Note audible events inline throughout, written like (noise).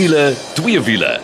Wiele, twee wiele.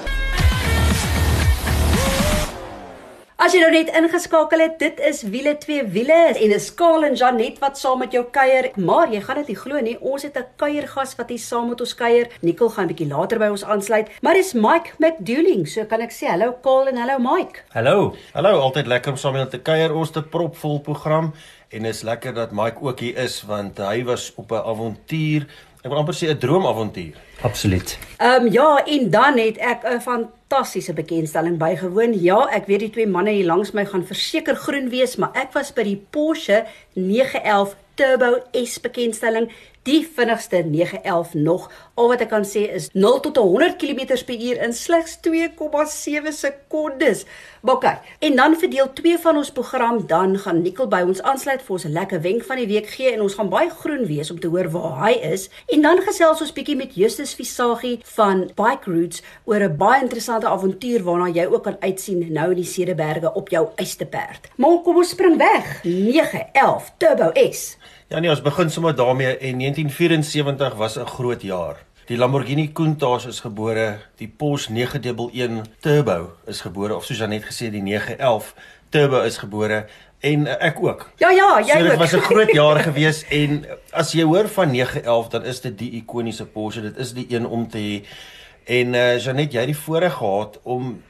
As jy nou net ingeskakel het, dit is wiele twee wiele en 'n skaal en Janet wat saam met jou kuier. Maar jy gaan dit nie glo nie, ons het 'n kuiergas wat hier saam met ons kuier. Nicole gaan 'n bietjie later by ons aansluit, maar dis Mike McDooling. So kan ek sê hallo Kaal en hallo Mike. Hallo. Hallo, altyd lekker om saam met julle te kuier. Ons het 'n propvol program en is lekker dat Mike ook hier is want hy was op 'n avontuur. Ek wil amper sê 'n droomavontuur. Absoluut. Ehm um, ja, en dan het ek 'n fantastiese bekendstelling bygewoon. Ja, ek weet die twee manne hier langs my gaan verseker groen wees, maar ek was by die Porsche 911 Turbo S bekendstelling die vinnigste 911 nog. Al wat ek kan sê is 0 tot 100 km/h in slegs 2,7 sekondes. Kyk, en dan vir deel 2 van ons program dan gaan Nikkel by ons aansluit vir ons 'n lekker wenk van die week gee en ons gaan baie groen wees om te hoor waar hy is. En dan gesels ons bietjie met Justus Visagie van Bike Routes oor 'n baie interessante avontuur waarna jy ook kan uitsien nou in die Cederberge op jou eysterperd. Maar kom ons spring weg. 911 Turbo S. Ja nee, ons begin sommer daarmee en 1974 was 'n groot jaar. Die Lamborghini Countach is gebore, die Porsche 911 Turbo is gebore of soos Janet gesê die 911 Turbo is gebore en uh, ek ook. Ja ja, jy so, ook. Dit was 'n groot (laughs) jaar gewees en as jy hoor van 911 dan is dit die ikoniese Porsche, dit is die een om te hê. En uh, Janet, jy het die voorreg gehad om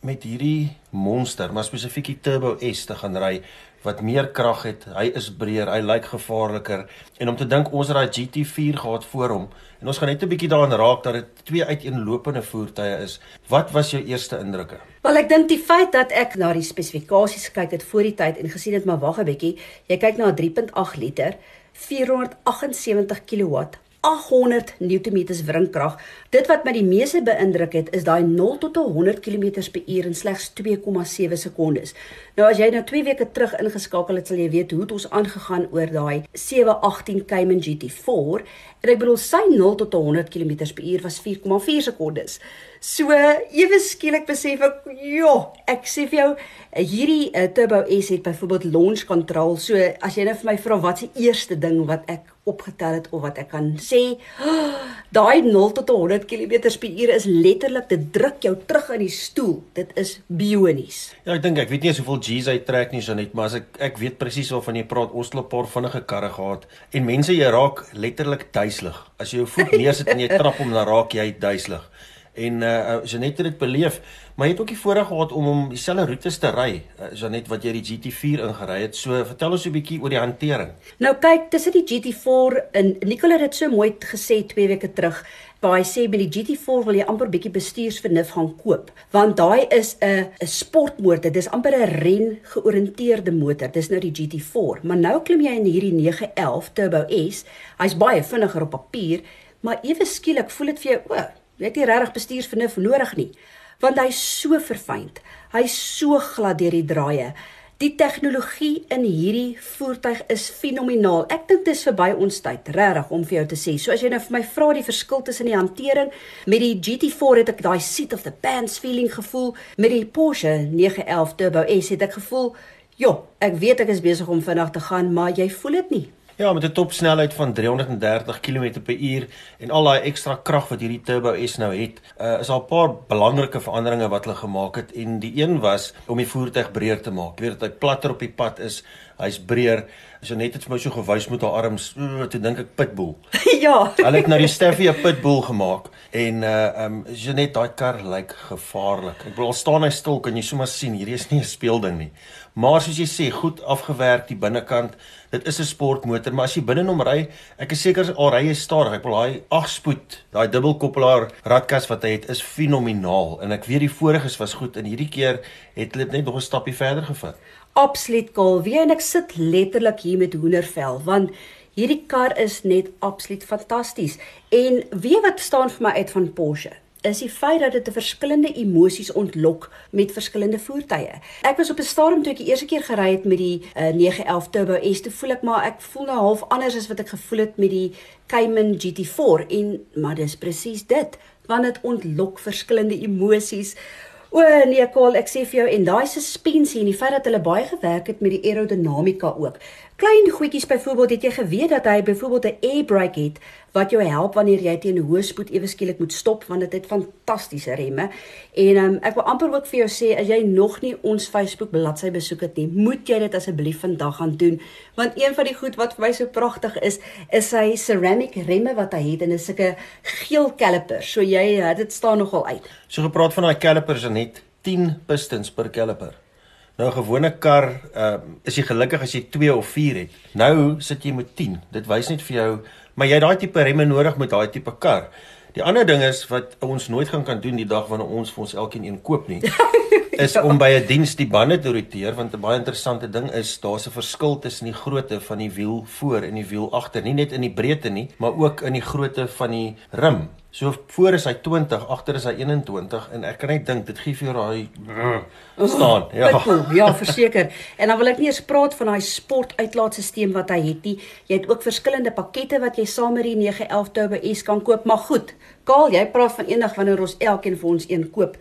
met hierdie monster, maar spesifiek die Turbo S te gaan ry wat meer krag het. Hy is breër, hy lyk gevaarliker en om te dink ons het daai GT4 gehad voor hom en ons gaan net 'n bietjie daaraan raak dat dit twee uiteenlopende voertuie is. Wat was jou eerste indrukke? Wel ek dink die feit dat ek na die spesifikasies gekyk het voor die tyd en gesien het maar wag 'n bietjie, jy kyk na 'n 3.8 liter 478 kW 800 Newtonmeters wringkrag. Dit wat my die meeste beïndruk het, is daai 0 tot 100 km/h in slegs 2,7 sekondes. Nou as jy nou 2 weke terug ingeskakel het, sal jy weet hoe dit ons aangegaan oor daai 718 Cayman GT4 en ek bedoel sy 0 tot 100 km/h was 4,4 sekondes. So ewe skielik besef ek, ja, ek sê vir jou, hierdie uh, Turbo S het byvoorbeeld launch control. So as jy nou vir my vra wat se eerste ding wat ek opgetel het of wat ek kan sê, oh, (gasps) daai 0 tot 100 km/h is letterlik dit druk jou terug in die stoel. Dit is bionies. Ja, ek dink ek weet nie hoeveel G's hy trek nie so net, maar as ek ek weet presies waarvan jy praat. Ons het 'n paar vinnige karre gehad en mense jy raak letterlik duiselig. As jy jou voet neersit en jy trap hom dan raak jy duiselig en uh Janet het dit beleef, maar jy het ook die voorreg gehad om om dieselfde roetes te ry, uh, Janet wat jy die GT4 ingery het. So vertel ons 'n bietjie oor die hantering. Nou kyk, tussen die GT4 en Nicole het dit so mooi gesê 2 weke terug. Hy sê by die GT4 wil jy amper bietjie bestuursvernuf gaan koop, want daai is 'n 'n sportmotor. Dis amper 'n ren georiënteerde motor. Dis nou die GT4, maar nou klim jy in hierdie 911 Turbo S. Hy's baie vinniger op papier, maar ewe skielik voel dit vir jou, o, Jy het nie regtig bestuursvernuf nodig nie, want hy's so verfynd. Hy's so glad deur die draaie. Die tegnologie in hierdie voertuig is fenomenaal. Ek dink dit is verby ons tyd, regtig om vir jou te sê. So as jy nou vir my vra die verskil tussen die hantering met die GT4 het ek daai seat of the pants feeling gevoel, met die Porsche 911 Turbo S het ek gevoel, "Jo, ek weet ek is besig om vinnig te gaan, maar jy voel dit nie." Ja, met 'n topsnelheid van 330 km/h en al daai ekstra krag wat hierdie Turbo S nou het, uh, is al 'n paar belangrike veranderinge wat hulle gemaak het en die een was om die voertuig breër te maak. Jy weet dat hy platter op die pad is, hy's breër. As jy net het vir my so gewys met haar arms, uh, toe dink ek pitbull. (laughs) ja. Hulle het nou die Steffi 'n pitbull gemaak en uh um as jy net daai kar lyk gevaarlik. Ek bedoel staan hy stil kan jy sommer sien, hierdie is nie 'n speelding nie. Maar soos jy sê, goed afgewerk die binnekant dit is 'n sportmotor, maar as jy binne hom ry, ek is seker al ry jy stadig. Ek wil daai 8 spoed, daai dubbelkoppelaar radkas wat hy het is fenomenaal en ek weet die vorige's was goed en hierdie keer het hulle net nog 'n stappie verder gevat. Absoluut cool. Wie en ek sit letterlik hier met hoendervel want hierdie kar is net absoluut fantasties. En weet wat staan vir my uit van Porsche? Is die feit dat dit 'n verskillende emosies ontlok met verskillende voertuie. Ek was op 'n stadium toe ek die eerste keer gery het met die uh, 911 Turbo S, toe voel ek maar ek voel nou half anders as wat ek gevoel het met die Cayman GT4 en maar dis presies dit, want dit ontlok verskillende emosies. O nee, Karl, ek sê vir jou en daai suspensie en die feit dat hulle baie gewerk het met die aerodinamika ook. Klein goedjies byvoorbeeld, het jy geweet dat hy byvoorbeeld 'n air brake het wat jou help wanneer jy teen hoë spoed ewe skielik moet stop want dit het fantastiese remme. En um, ek wil amper ook vir jou sê as jy nog nie ons Facebook bladsy besoek het nie, moet jy dit asseblief vandag gaan doen want een van die goed wat vir my so pragtig is, is sy ceramic remme wat hy het en is sulke geel calipers. So jy dit staan nogal uit. So gepraat van daai calipers en net 10 pistons per caliper. Nou 'n gewone kar, ehm uh, is jy gelukkig as jy 2 of 4 het. Nou sit jy met 10. Dit wys net vir jou, maar jy het daai tipe remme nodig met daai tipe kar. Die ander ding is wat ons nooit gaan kan doen die dag wanneer ons vir ons elkeen een koop nie. (laughs) is om by 'n diens die bande te roteer want 'n baie interessante ding is daar's 'n verskil tussen die grootte van die wiel voor en die wiel agter, nie net in die breedte nie, maar ook in die grootte van die rim. So voor is hy 20, agter is hy 21 en ek kan net dink dit gee vir jou daai staan. Ja. Ja, verseker. En dan wil ek nie eens praat van daai sportuitlaatstelsel wat hy het nie. Jy het ook verskillende pakkette wat jy saam met die 911 Turbo S kan koop, maar goed. Kaal, jy praat van eendag wanneer ons elkeen vir ons een koop.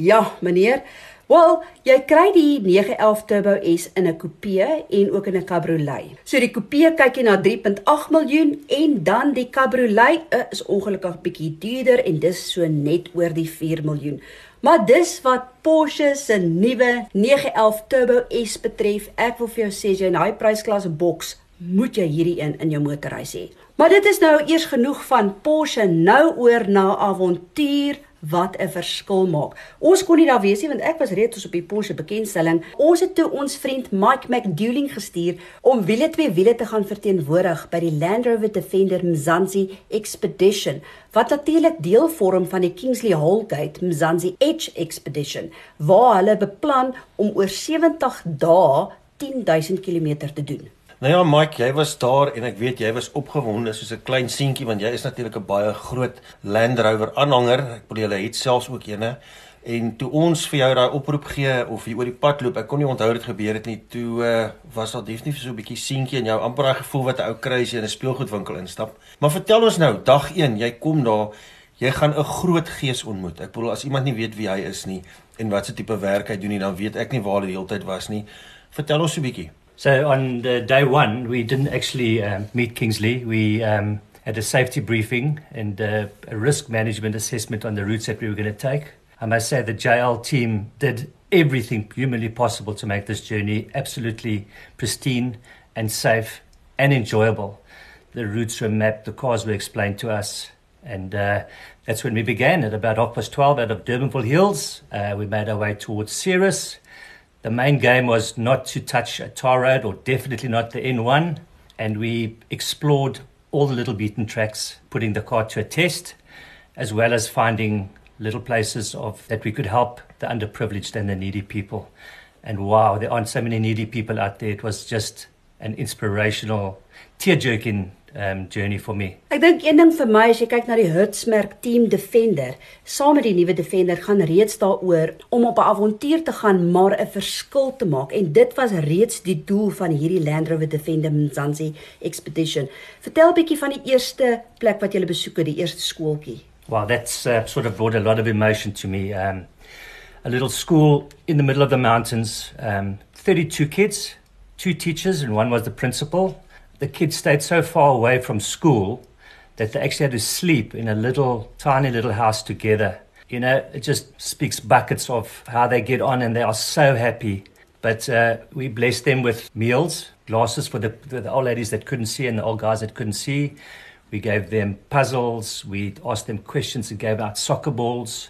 Ja, meneer. Wel, jy kry die 911 Turbo S in 'n coupe en ook in 'n cabriolet. So die coupe kyk jy na 3.8 miljoen en dan die cabriolet uh, is ongelukkig bietjie duurder en dis so net oor die 4 miljoen. Maar dis wat Porsche se nuwe 911 Turbo S betref. Ek wil vir jou sê jy in daai prysklas boks moet jy hierdie een in jou motorhuis hê. Maar dit is nou eers genoeg van Porsche nou oor na avontuur wat 'n verskil maak. Ons kon nie daar wees nie want ek was reeds op die Porsche bekendstelling. Ons het toe ons vriend Mike McDouling gestuur om wiele twee wiele te gaan verteenwoordig by die Land Rover Defender Mzansi Expedition wat natuurlik deel vorm van die Kingsley Holgate Mzansi Edge Expedition waar hulle beplan om oor 70 dae 10000 km te doen. Nou ja, Mike, jy was daar en ek weet jy was opgewonde soos 'n klein seentjie want jy is natuurlik 'n baie groot Land Rover aanhanger. Ek bedoel jy het selfs ook eene. En toe ons vir jou daai oproep gee of jy oor die pad loop, ek kon nie onthou dit gebeur het nie. Toe uh, was daar definitief so 'n bietjie seentjie in jou amper daai gevoel wat 'n ou kry as jy in 'n speelgoedwinkel instap. Maar vertel ons nou, dag 1, jy kom daar, jy gaan 'n groot gees ontmoet. Ek bedoel as iemand nie weet wie hy is nie en wat se tipe werk hy doen nie, dan weet ek nie waar hy die hele tyd was nie. Vertel ons 'n bietjie. So on day one, we didn't actually um, meet Kingsley. We um, had a safety briefing and uh, a risk management assessment on the routes that we were going to take. I must say the JL team did everything humanly possible to make this journey absolutely pristine and safe and enjoyable. The routes were mapped, the cars were explained to us, and uh, that's when we began at about half past 12 out of Durbanville Hills. Uh, we made our way towards Ceres the main game was not to touch a tar road or definitely not the N1. And we explored all the little beaten tracks, putting the car to a test, as well as finding little places of that we could help the underprivileged and the needy people. And wow, there aren't so many needy people out there. It was just an inspirational, tear-jerking um journey for me. Ek dink een ding vir my as jy kyk na die Hertzmerk Team Defender, saam met die nuwe Defender gaan reeds daaroor om op 'n avontuur te gaan maar 'n verskil te maak en dit was reeds die doel van hierdie Land Rover Defender Mzansi Expedition. Vertel 'n bietjie van die eerste plek wat jy besoek het, die eerste skooltjie. Well, that's uh, sort of brought a lot of emotion to me. Um a little school in the middle of the mountains, um 32 kids, two teachers and one was the principal the kids stayed so far away from school that they actually had to sleep in a little, tiny little house together. You know, it just speaks buckets of how they get on, and they are so happy. But uh, we blessed them with meals, glasses for the, the old ladies that couldn't see and the old guys that couldn't see. We gave them puzzles. We asked them questions and gave out soccer balls.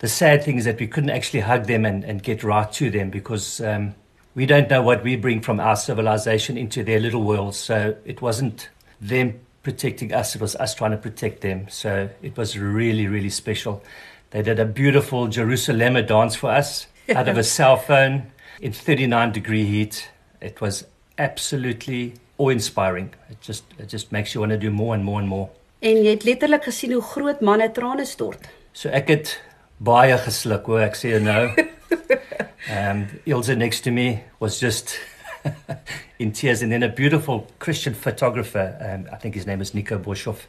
The sad thing is that we couldn't actually hug them and, and get right to them because um, we don't know what we bring from our civilization into their little world. So it wasn't them protecting us, it was us trying to protect them. So it was really, really special. They did a beautiful Jerusalem dance for us (laughs) out of a cell phone in 39 degree heat. It was absolutely awe-inspiring. It just it just makes you want to do more and more and more. En jy het letterlik gesien hoe groot manne trane stort. So ek het baie gesluk, hoe ek sê nou. (laughs) And Ilse next to me was just (laughs) in tears. And then a beautiful Christian photographer, um, I think his name is Nico Boshoff,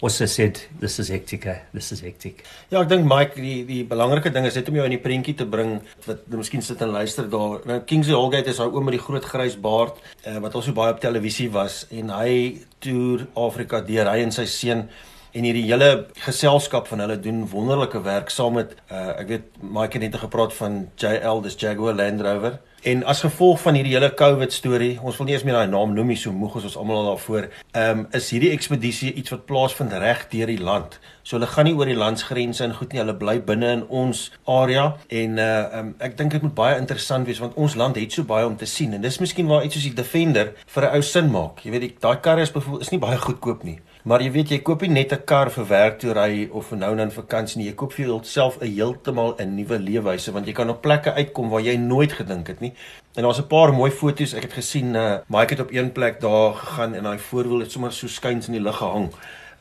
also said, "This is hectic. eh? This is hectic." Ja, ek dink Mike, die die belangrike ding is net om jou in die prentjie te bring wat miskien sit en luister daar. Nou Kingsley Holgate is daai oom met die groot grys baard uh, wat al so baie op televisie was en hy toer Afrika deur hy en sy seun en hierdie hele geselskap van hulle doen wonderlike werk saam met uh, ek weet Mike het net gepraat van JL dis Jaguar Land Rover En as gevolg van hierdie hele COVID storie, ons wil nie eens meer daai naam noem nie, so moeg is ons almal al daarvoor. Um, is hierdie ekspedisie iets wat plaasvind reg deur die land. So hulle gaan nie oor die landsgrense en goed nie, hulle bly binne in ons area en uh um, ek dink dit moet baie interessant wees want ons land het so baie om te sien en dis miskien waar iets soos die Defender vir 'n ou sin maak. Jy weet, daai karre is bevoel is nie baie goedkoop nie. Maar jy weet jy koop nie net 'n kar vir werk toe ry of vir nou en dan vakansie nie. Jy koop vir jouself 'n heeltemal 'n nuwe leefwyse want jy kan op plekke uitkom waar jy nooit gedink het nie. En daar's 'n paar mooi foto's ek het gesien. Uh, Mike het op een plek daar gegaan en daai voorwiel het sommer so skuins in die lug gehang.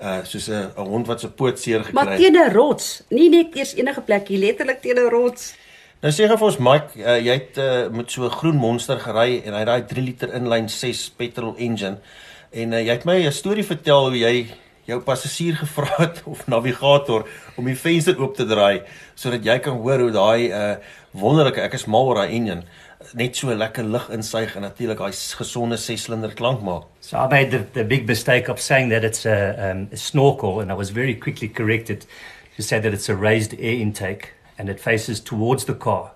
Uh soos 'n hond wat se poot seer gekry het. Maar teen 'n rots, nie net eers enige plek hier letterlik teen 'n rots. Nou sê gou vir ons Mike, uh, jy het uh, met so 'n groen monster gery en hy het daai 3 liter inline 6 petrol engine. En uh, jy het my 'n storie vertel hoe jy jou passasier (laughs) gevra het of navigator om die venster oop te draai sodat jy kan hoor hoe daai uh wonderlike ek is mal oor daai engine net so lekker lug insuig en natuurlik daai gesonde 6-silinder klank maak. So I made the, the big mistake of saying that it's a, um, a snorkel, and I was very quickly corrected to say that it's a raised air intake and it faces towards the car.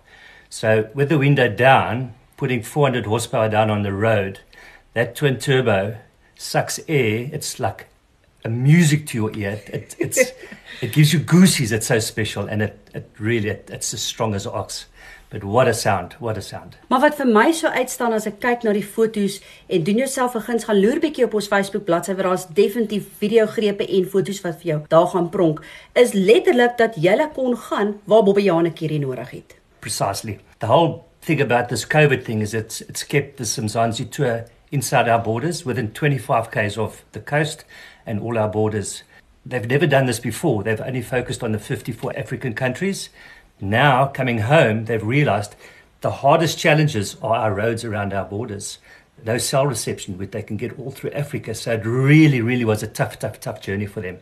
So with the window down, putting 400 horsepower down on the road, that twin turbo sucks air. It's like a music to your ear. It, it's, (laughs) it gives you goosies. It's so special, and it, it really it, it's as strong as ox. But what a sound! What a sound! Maar wat vir my so uitstaan as ek kyk na die foto's en doen jouself 'n guns gaan loer bietjie op ons Facebook bladsy waar daar's definitief videogrepe en foto's wat vir jou daar gaan pronk, is letterlik dat jy kon gaan waar Bobbejane hierdie nodig het. Precisely. The whole thing about this COVID thing is it's it's kept the Mzansi tour inside our borders within 25 k's of the coast and all our borders. They've never done this before. They've only focused on the 54 African countries. Now, coming home, they've realized the hardest challenges are our roads around our borders. No cell reception, but they can get all through Africa. So it really, really was a tough, tough, tough journey for them.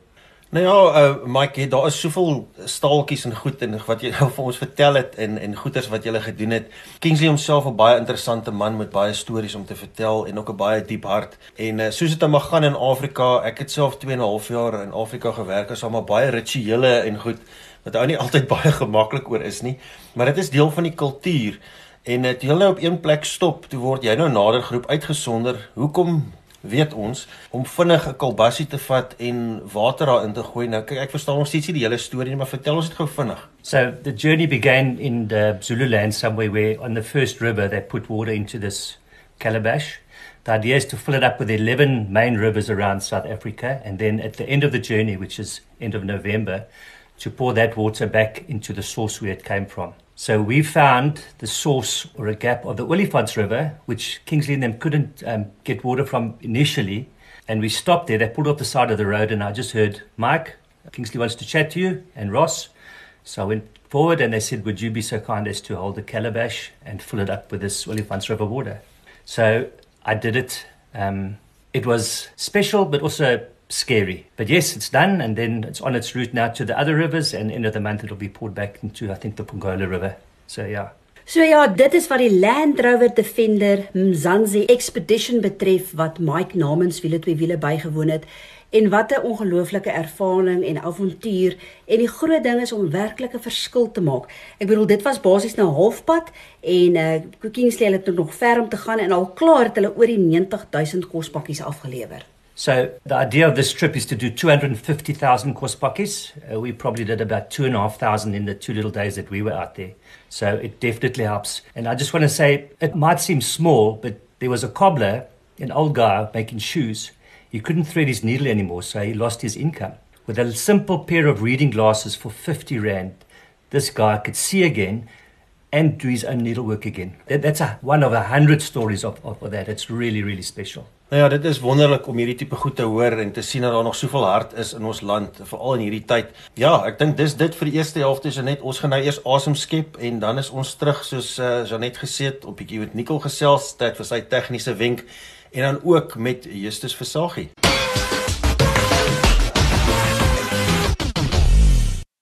Nou ja, uh, Mike, daar is soveel staaltjies en goed en wat jy nou vir ons vertel het en en goeters wat jy gele gedoen het. Kingsley homself 'n baie interessante man met baie stories om te vertel en ook 'n baie diep hart. En uh, soos dit dan mag gaan in Afrika, ek het self 2 en 'n half jaar in Afrika gewerk, is almal baie rituele en goed wat ou nie (laughs) altyd baie gemaklik oor is nie, maar dit is deel van die kultuur. En dit uh, jy nou op een plek stop, toe word jy nou nader groep uitgesonder. Hoekom weet ons om vinnig 'n kalbassie te vat en water daarin te gooi. Nou kyk, ek verstaan nog steeds nie die hele storie nie, maar vertel ons dit gou vinnig. So the journey began in the Zululand somewhere where on the first river they put water into this calabash. The idea is to fill it up with 11 main rivers around South Africa and then at the end of the journey, which is end of November, to pour that water back into the source where it came from. So we found the source or a gap of the Olifants River, which Kingsley and them couldn't um, get water from initially. And we stopped there. They pulled off the side of the road, and I just heard, Mike, Kingsley wants to chat to you, and Ross. So I went forward, and they said, Would you be so kind as to hold the calabash and fill it up with this Olifants River water? So I did it. Um, it was special, but also scary. But yes, it's done, and then it's on its route now to the other rivers, and end of the month it'll be poured back into, I think, the Pongola River. So yeah. So ja, dit is wat die Land Rover Defender Mzansi Expedition betref wat Mike namens wiele twee wiele bygewoon het en wat 'n ongelooflike ervaring en avontuur en die groot ding is om werklik 'n verskil te maak. Ek bedoel dit was basies nou halfpad en uh Kingsley het nog ver om te gaan en al klaar het hulle oor die 90000 kospakkies afgelewer. So the idea of this trip is to do 250,000 course buckets. Uh, we probably did about 2,500 in the two little days that we were out there. So it definitely helps. And I just want to say, it might seem small, but there was a cobbler, an old guy making shoes. He couldn't thread his needle anymore, so he lost his income. With a simple pair of reading glasses for 50 Rand, this guy could see again and do his own needlework again. That, that's a, one of a hundred stories of, of, of that. It's really, really special. Nou ja, dit is wonderlik om hierdie tipe goed te hoor en te sien dat daar nog soveel hart is in ons land, veral in hierdie tyd. Ja, ek dink dis dit vir die eerste helfte is net ons gaan nou eers asem skep en dan is ons terug soos uh, Janet gesê het op bietjie met Nicole gesels tyd vir sy tegniese wenk en dan ook met Justus Versagie.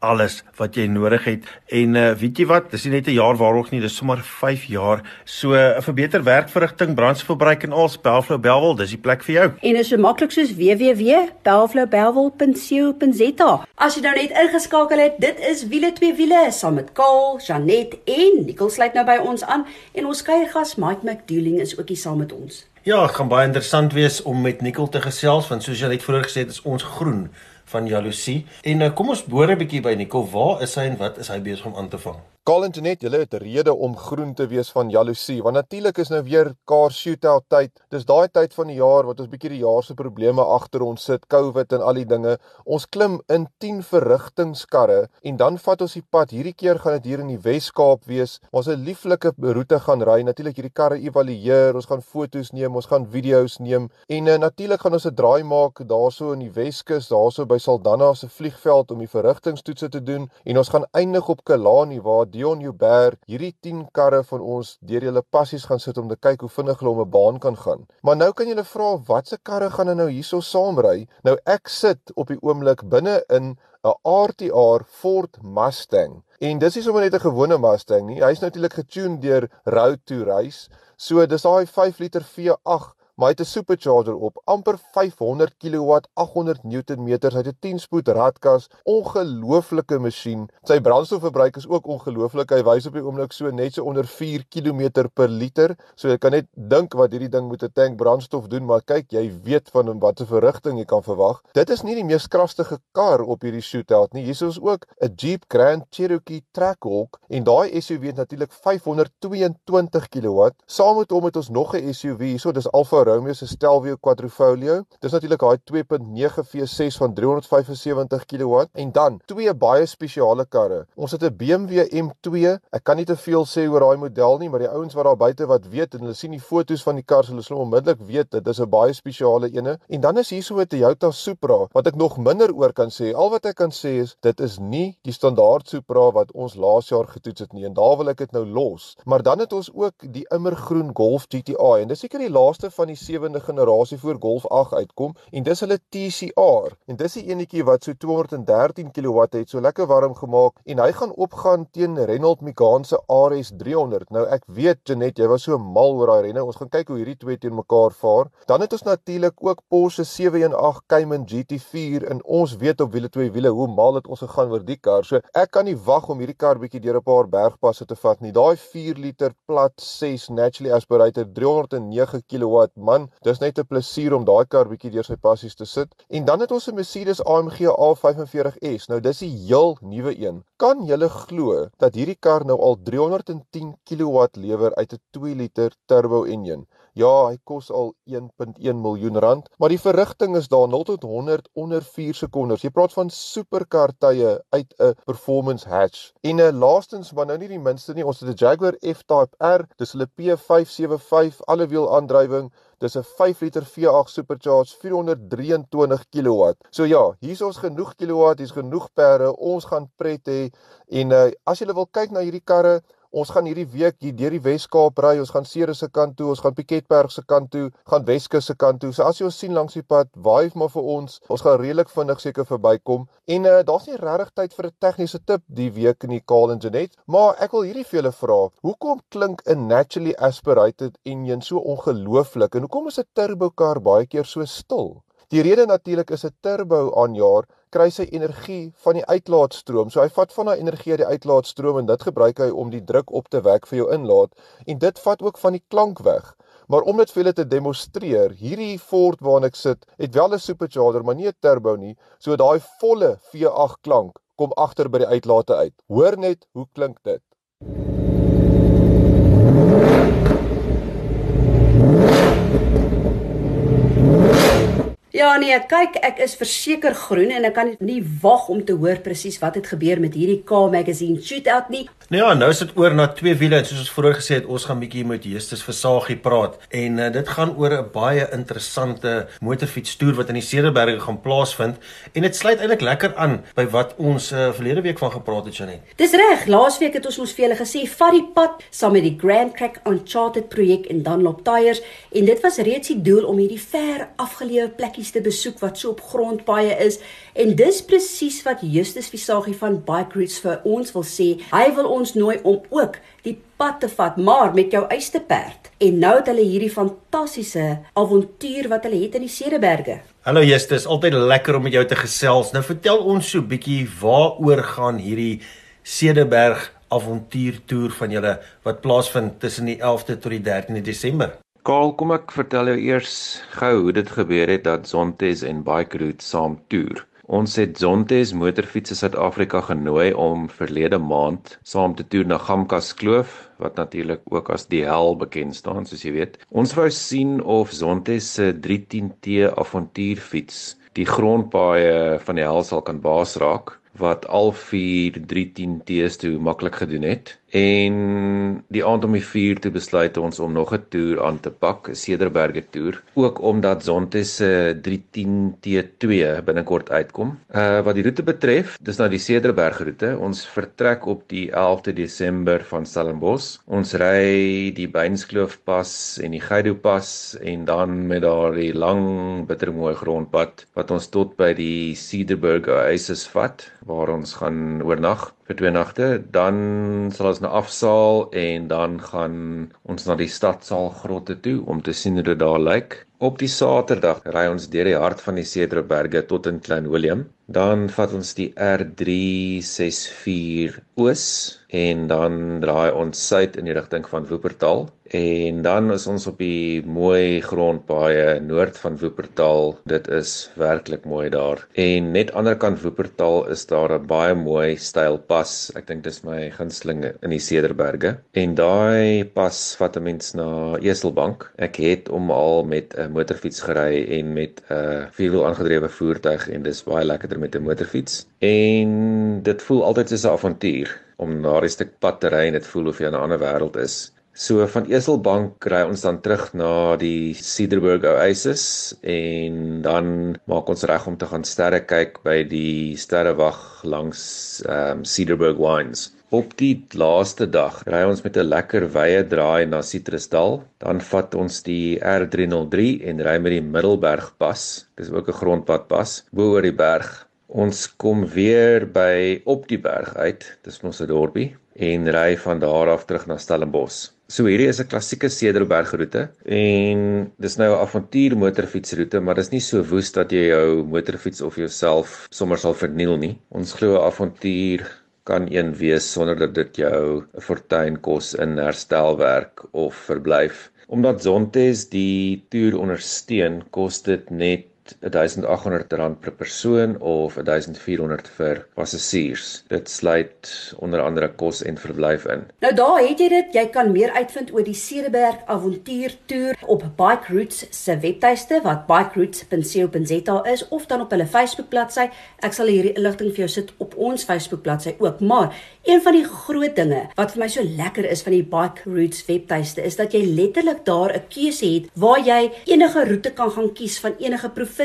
alles wat jy nodig het. En uh, weet jy wat, dis nie net 'n jaar waarog nie, dis sommer 5 jaar. So 'n uh, vir beter werkverrigting, brandstofverbruik en al Belflow Belwel, dis die plek vir jou. En is so maklik soos www.belflowbelwel.co.za. As jy nou net ingeskakel het, dit is wiele twee wiele saam met Kaal, Janet en Nicole sluit nou by ons aan en ons kuiergas Mike McDouling is ook hier saam met ons. Ja, gaan baie interessant wees om met Nicole te gesels want soos jy net vroeër gesê het, is ons groen van jaloesie. En uh, kom ons boor 'n bietjie by Nicole. Waar is hy en wat is hy besig om aan te vang? Kaal en Janet, julle het rede om groen te wees van jaloesie, want natuurlik is nou weer car shootout tyd. Dis daai tyd van die jaar wat ons bietjie die jaar se probleme agter ons sit, COVID en al die dinge. Ons klim in 10 verrigtingskarre en dan vat ons die pad. Hierdie keer gaan dit hier in die Wes-Kaap wees. Ons 'n lieflike roete gaan ry. Natuurlik hierdie karre evalueer, ons gaan foto's neem, ons gaan video's neem en uh, natuurlik gaan ons 'n draai maak daarso in die Weskus, daarso by Saldanha se vliegveld om die verrigtingstoetse te doen en ons gaan eindig op Kalani waar Dion Joubert hierdie 10 karre van ons deur julle passies gaan sit om te kyk hoe vinnig hulle om 'n baan kan gaan. Maar nou kan julle vra watse karre gaan nou hierso saamry? Nou ek sit op die oomblik binne in 'n RTR Ford Mustang. En dis nie sommer net 'n gewone Mustang nie. Hy's natuurlik getuned deur Road to Race. So dis daai 5 liter V8 maar hy het 'n supercharger op, amper 500 kW, 800 Nm, hy het 'n 10-spoed radkas, ongelooflike masjien. Sy brandstofverbruik is ook ongelooflik. Hy wys op die oomblik so net so onder 4 km per liter. So jy kan net dink wat hierdie ding met 'n tank brandstof doen, maar kyk, jy weet van watter verrigting jy kan verwag. Dit is nie die mees kragtige kar op hierdie shootout nie. Hier is ook 'n Jeep Grand Cherokee Trackhawk en daai SUV het natuurlik 522 kW. Saam met hom het ons nog 'n SUV hierso, dis Alfa Romeo se Stelvio Quadrifoglio. Dis natuurlik daai 2.9 V6 van 375 kW en dan twee baie spesiale karre. Ons het 'n BMW M2. Ek kan nie te veel sê oor daai model nie, maar die ouens wat daar buite wat weet en hulle sien die foto's van die kar, hulle sal onmiddellik weet dit is 'n baie spesiale ene. En dan is hier so 'n Toyota Supra wat ek nog minder oor kan sê. Al wat ek kan sê is dit is nie die standaard Supra wat ons laas jaar getoets het nie en daar wil ek dit nou los. Maar dan het ons ook die immergroen Golf GTI en dis seker die laaste van die sewende generasie voor Golf 8 uitkom en dis hulle TCR en dis die enetjie wat so 213 kW het, so lekker warm gemaak en hy gaan opgaan teen Renault Megane se RS 300. Nou ek weet Janet, jy was so mal oor daai renne. Ons gaan kyk hoe hierdie twee teen mekaar vaar. Dan het ons natuurlik ook Porsche 718 Cayman GT4 en ons weet op wiele twee wiele hoe mal dit ons gegaan oor die kar. So ek kan nie wag om hierdie kar bietjie deur 'n paar bergpasse te vat nie. Daai 4 liter plat 6 naturally aspirated 309 kW man, dis net 'n plesier om daai kar bietjie deur sy passies te sit. En dan het ons 'n Mercedes AMG A45S. Nou dis die heel nuwe een. Kan jy glo dat hierdie kar nou al 310 kW lewer uit 'n 2 liter turbo enjin? Ja, hy kos al 1.1 miljoen rand, maar die verrigting is daar 0 tot 100 onder 4 sekondes. Jy praat van superkar tye uit 'n performance hatch. En 'n uh, laastens, maar nou nie die minste nie, ons het 'n Jaguar F-Type R, dis hulle P575 alle wiel aandrywing Dis 'n 5 liter V8 supercharged 423 kW. So ja, hier's ons genoeg kilowatt, hier's genoeg perde. Ons gaan pret hê en uh, as jy wil kyk na hierdie karre, Ons gaan hierdie week hier deur die Wes-Kaap ry. Ons gaan Ceres se kant toe, ons gaan Piketberg se kant toe, gaan Weskus se kant toe. So as jy ons sien langs die pad, waai maar vir ons. Ons gaan redelik vinnig seker verbykom. En uh, daar's nie regtig tyd vir 'n tegniese tip die week in die Kaal en Janet, maar ek wil hierdie vir julle vra. Hoekom klink 'n naturally aspirated engine so ongelooflik en hoekom is 'n turbo kar baie keer so stil? Die rede natuurlik is 'n turbo aanjaer kry sy energie van die uitlaatstroom. So hy vat van daai energie uit die uitlaatstroom en dit gebruik hy om die druk op te wek vir jou inlaat en dit vat ook van die klank weg. Maar om dit vir julle te demonstreer, hierdie Ford waarna ek sit, het wel 'n supercharger, maar nie 'n turbo nie. So daai volle V8 klank kom agter by die uitlaate uit. Hoor net hoe klink dit. Ja nee, kyk, ek is verseker groen en ek kan nie wag om te hoor presies wat het gebeur met hierdie K magazine shootout nie. Nou ja, nou is dit oor na twee wiele en soos ons vroeër gesê het, ons gaan bietjie met Justus Versagie praat en uh, dit gaan oor 'n baie interessante motorfietstoer wat in die Cederberge gaan plaasvind en dit sluit eintlik lekker aan by wat ons uh, verlede week van gepraat het Janet. Dis reg, laasweek het ons mos vir julle gesê vat die pad saam met die Grand Trek Uncharted projek en Dunlop Tyres en dit was reeds die doel om hierdie ver afgeleë plekkies te besoek wat so op grondpaaie is en dis presies wat Justus Versagie van Bike Routes vir ons wil sê. Hy wil ons nooi om ook die pad te vat, maar met jou eiste perd. En nou het hulle hierdie fantastiese avontuur wat hulle het in die Cederberge. Hallo Justus, altyd lekker om met jou te gesels. Nou vertel ons so 'n bietjie waaroor gaan hierdie Cederberg avontuurtoer van julle wat plaasvind tussen die 11de tot die 13de Desember. Kaal, kom ek vertel jou eers gou hoe dit gebeur het dat Zontes en Bike Route saam toer. Ons het Zontes Motorfietsse Suid-Afrika genooi om verlede maand saam te toer na Gamkas Kloof wat natuurlik ook as die hel bekend staan soos jy weet. Ons wou sien of Zontes se 310T avontuurfiets die grondpaaie van die hel sal kan baas raak wat al vier 310T's toe maklik gedoen het en die aand om die 4 toe besluit ons om nog 'n toer aan te pak, 'n Cederberge toer, ook omdat Zonte se 310T2 binnekort uitkom. Uh wat die roete betref, dis nou die Cederberg roete. Ons vertrek op die 11de Desember van Stellenbosch. Ons ry die Beinskloof pas en die Geido pas en dan met daardie lang bittermooi grondpad wat ons tot by die Cederberg Oasis vat waar ons gaan oornag vir twee nagte, dan sal ons na afsaal en dan gaan ons na die stadsaal grotte toe om te sien hoe dit daar lyk. Op die Saterdag ry ons deur die hart van die Cedroberge tot in Klein Willem. Dan vat ons die R364 oos en dan draai ons suid in die rigting van Woopertal en dan is ons op die mooi grondpaaie noord van Woopertal. Dit is werklik mooi daar. En net aanderkant Woopertal is daar 'n baie mooi styl pas. Ek dink dis my gunsteling in die Cederberge. En daai pas vat 'n mens na Eselbank. Ek het om al met 'n motorfiets gery en met 'n vierwiel aangedrewe voertuig en dis baie lekkerder met 'n motorfiets. En dit voel altyd soos 'n avontuur om na 'n stuk pad te ry en dit voel of jy in 'n ander wêreld is. So van Eselbank kry ons dan terug na die Cederberg Oasis en dan maak ons reg om te gaan sterre kyk by die sterrewag langs ehm um, Cederberg Wines. Op die laaste dag ry ons met 'n lekker wye draai na Citrusdal, dan vat ons die R303 en ry met die Middelbergpas. Dis ook 'n grondpadpas bo oor die berg. Ons kom weer by op die berg uit, dis ons se dorpie en ry van daar af terug na Stellenbosch. So hierdie is 'n klassieke Cederbergroete en dis nou 'n avontuur motorfietsroete, maar dis nie so woes dat jy jou motorfiets of jouself sommer sal verniel nie. Ons glo 'n avontuur kan een wees sonder dat dit jou 'n fortuin kos in herstelwerk of verblyf. Omdat Zontes die toer ondersteun, kos dit net R1800 per persoon of R1400 vir passasiers. Dit sluit onder andere kos en verblyf in. Nou daar het jy dit. Jy kan meer uitvind oor die Cederberg avontuur toer op Bike Routes se webtuiste wat bikeroutes.co.za is of dan op hulle Facebook bladsy. Ek sal hierdie inligting vir jou sit op ons Facebook bladsy ook. Maar een van die groot dinge wat vir my so lekker is van die Bike Routes webtuiste is dat jy letterlik daar 'n keuse het waar jy enige roete kan gaan kies van enige provinsie.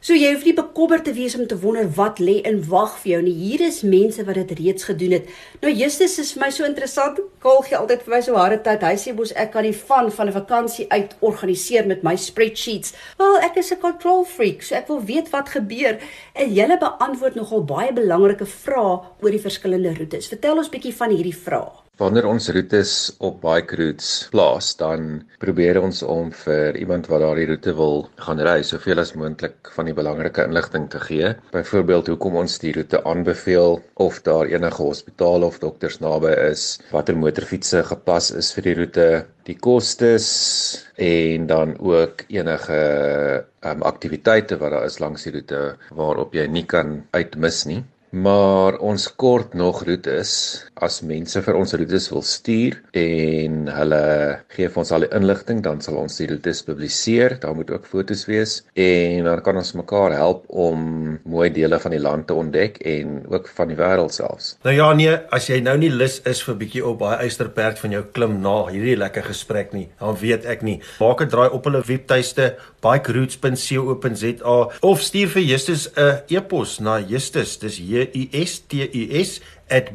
So jy hoef nie bekommerd te wees om te wonder wat lê in wag vir jou nie. Hier is mense wat dit reeds gedoen het. Nou Justus is vir my so interessant. Kaal gee altyd vir my so harde tyd. Hy sê mos ek kan nie van van 'n vakansie uit organiseer met my spreadsheets. Wel, ek is 'n control freak, so ek wil weet wat gebeur. En julle beantwoord nogal baie belangrike vrae oor die verskillende roetes. Vertel ons bietjie van hierdie vrae. Wanneer ons roetes op bike routes plaas, dan probeer ons om vir iemand wat daardie roete wil gaan ry, soveel as moontlik van die belangrike inligting te gee. Byvoorbeeld hoekom ons die roete aanbeveel of daar enige hospitale of dokters naby is, watter motorfietsse gepas is vir die roete, die kostes en dan ook enige um, aktiwiteite wat daar is langs die roete waarop jy nie kan uitmis nie. Maar ons kort nog roetes. As mense vir ons roetes wil stuur en hulle gee vir ons al die inligting dan sal ons die roetes publiseer. Daar moet ook fotos wees. En dan kan ons mekaar help om mooi dele van die land te ontdek en ook van die wêreld selfs. Nou ja nee as jy nou nie lus is vir bietjie op baie eysterperd van jou klim na hierdie lekker gesprek nie dan weet ek nie. Maak 'n draai op hulle webtuiste bikeroutes.co.za of stuur vir Justus 'n e-pos na Justus dis J U S T U S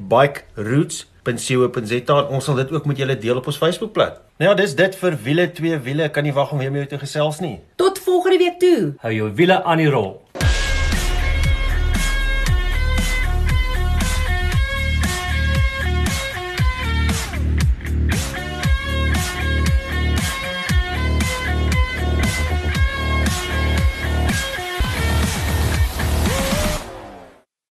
@bikeroutes.co.za en ons sal dit ook met julle deel op ons Facebookblad. Nou ja, dis dit vir wiele twee wiele. Kan nie wag om weer met jou te gesels nie. Tot volgende week toe. Hou jou wiele aan die rol.